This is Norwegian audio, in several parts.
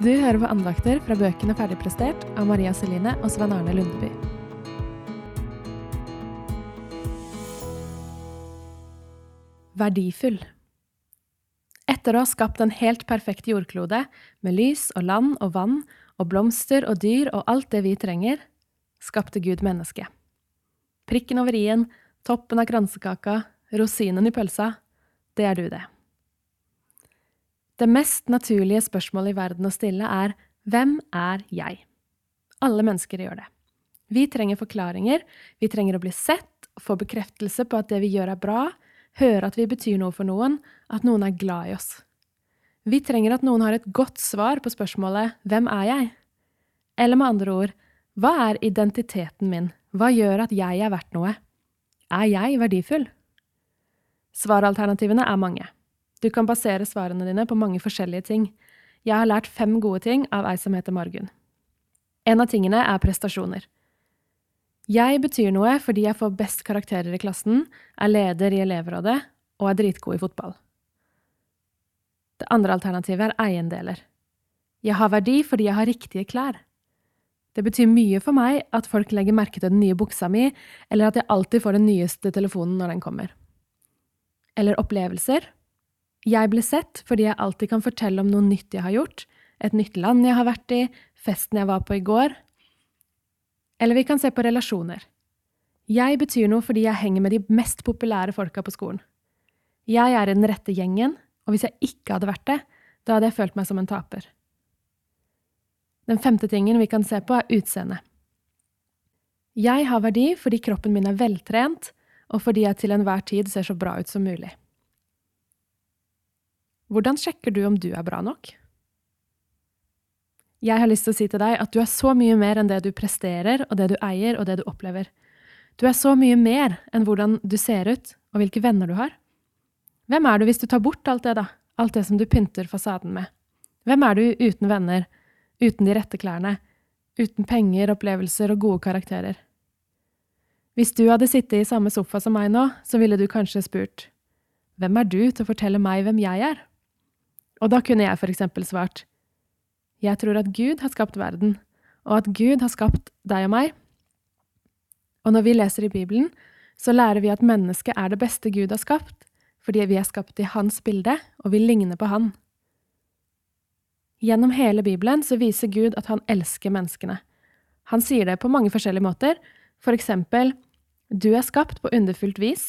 Du hører på andakter fra bøkene Ferdigprestert av Maria Celine og Svein Arne Lundeby. Verdifull. Etter å ha skapt en helt perfekt jordklode, med lys og land og vann og blomster og dyr og alt det vi trenger, skapte Gud mennesket. Prikken over i-en, toppen av kransekaka, rosinen i pølsa, det er du, det. Det mest naturlige spørsmålet i verden å stille er hvem er jeg? Alle mennesker gjør det. Vi trenger forklaringer, vi trenger å bli sett, få bekreftelse på at det vi gjør er bra, høre at vi betyr noe for noen, at noen er glad i oss. Vi trenger at noen har et godt svar på spørsmålet Hvem er jeg? Eller med andre ord, hva er identiteten min, hva gjør at jeg er verdt noe? Er jeg verdifull? Svaralternativene er mange. Du kan basere svarene dine på mange forskjellige ting. Jeg har lært fem gode ting av ei som heter Margunn. En av tingene er prestasjoner. Jeg betyr noe fordi jeg får best karakterer i klassen, er leder i elevrådet og er dritgod i fotball. Det andre alternativet er eiendeler. Jeg har verdi fordi jeg har riktige klær. Det betyr mye for meg at folk legger merke til den nye buksa mi, eller at jeg alltid får den nyeste telefonen når den kommer. Eller opplevelser. Jeg ble sett fordi jeg alltid kan fortelle om noe nytt jeg har gjort, et nytt land jeg har vært i, festen jeg var på i går. Eller vi kan se på relasjoner. Jeg betyr noe fordi jeg henger med de mest populære folka på skolen. Jeg er i den rette gjengen, og hvis jeg ikke hadde vært det, da hadde jeg følt meg som en taper. Den femte tingen vi kan se på, er utseendet. Jeg har verdi fordi kroppen min er veltrent, og fordi jeg til enhver tid ser så bra ut som mulig. Hvordan sjekker du om du er bra nok? Jeg har lyst til å si til deg at du er så mye mer enn det du presterer, og det du eier, og det du opplever. Du er så mye mer enn hvordan du ser ut, og hvilke venner du har. Hvem er du hvis du tar bort alt det, da? Alt det som du pynter fasaden med? Hvem er du uten venner, uten de rette klærne, uten penger, opplevelser og gode karakterer. Hvis du hadde sittet i samme sofa som meg nå, så ville du kanskje spurt Hvem er du til å fortelle meg hvem jeg er? Og da kunne jeg for eksempel svart Jeg tror at Gud har skapt verden, og at Gud har skapt deg og meg. Og når vi leser i Bibelen, så lærer vi at mennesket er det beste Gud har skapt, fordi vi er skapt i hans bilde, og vi ligner på han. Gjennom hele Bibelen så viser Gud at han elsker menneskene. Han sier det på mange forskjellige måter, for eksempel Du er skapt på underfullt vis,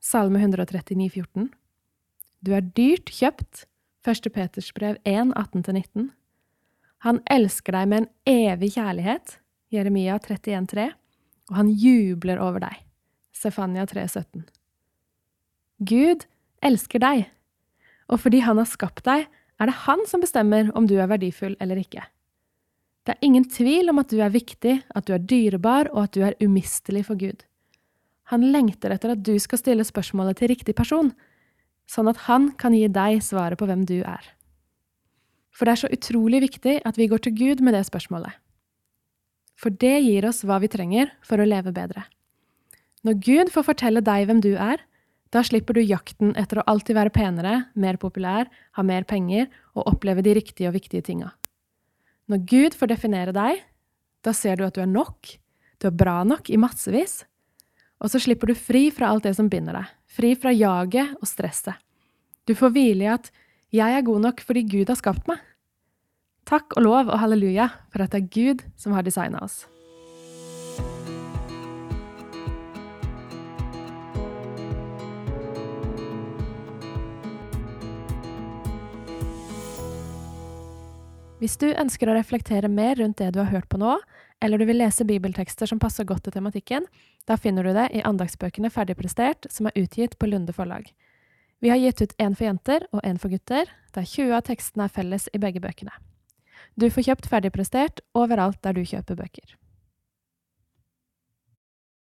Salme 139, 14. Du er dyrt kjøpt, 1. Peters brev 1, 18-19. Han elsker deg med en evig kjærlighet, Jeremia 31, 3. og han jubler over deg, Stefania 3, 17. Gud elsker deg, og fordi han har skapt deg, er det han som bestemmer om du er verdifull eller ikke. Det er ingen tvil om at du er viktig, at du er dyrebar, og at du er umistelig for Gud. Han lengter etter at du skal stille spørsmålet til riktig person, sånn at han kan gi deg svaret på hvem du er. For det er så utrolig viktig at vi går til Gud med det spørsmålet. For det gir oss hva vi trenger for å leve bedre. Når Gud får fortelle deg hvem du er, da slipper du jakten etter å alltid være penere, mer populær, ha mer penger og oppleve de riktige og viktige tinga. Når Gud får definere deg, da ser du at du er nok, du er bra nok i massevis, og så slipper du fri fra alt det som binder deg, fri fra jaget og stresset. Du får hvile i at jeg er god nok fordi Gud har skapt meg. Takk og lov og halleluja for at det er Gud som har designa oss. Hvis du ønsker å reflektere mer rundt det du har hørt på nå, eller du vil lese bibeltekster som passer godt til tematikken, da finner du det i andagsbøkene Ferdigprestert, som er utgitt på Lunde forlag. Vi har gitt ut én for jenter og én for gutter, der 20 av tekstene er felles i begge bøkene. Du får kjøpt Ferdigprestert overalt der du kjøper bøker.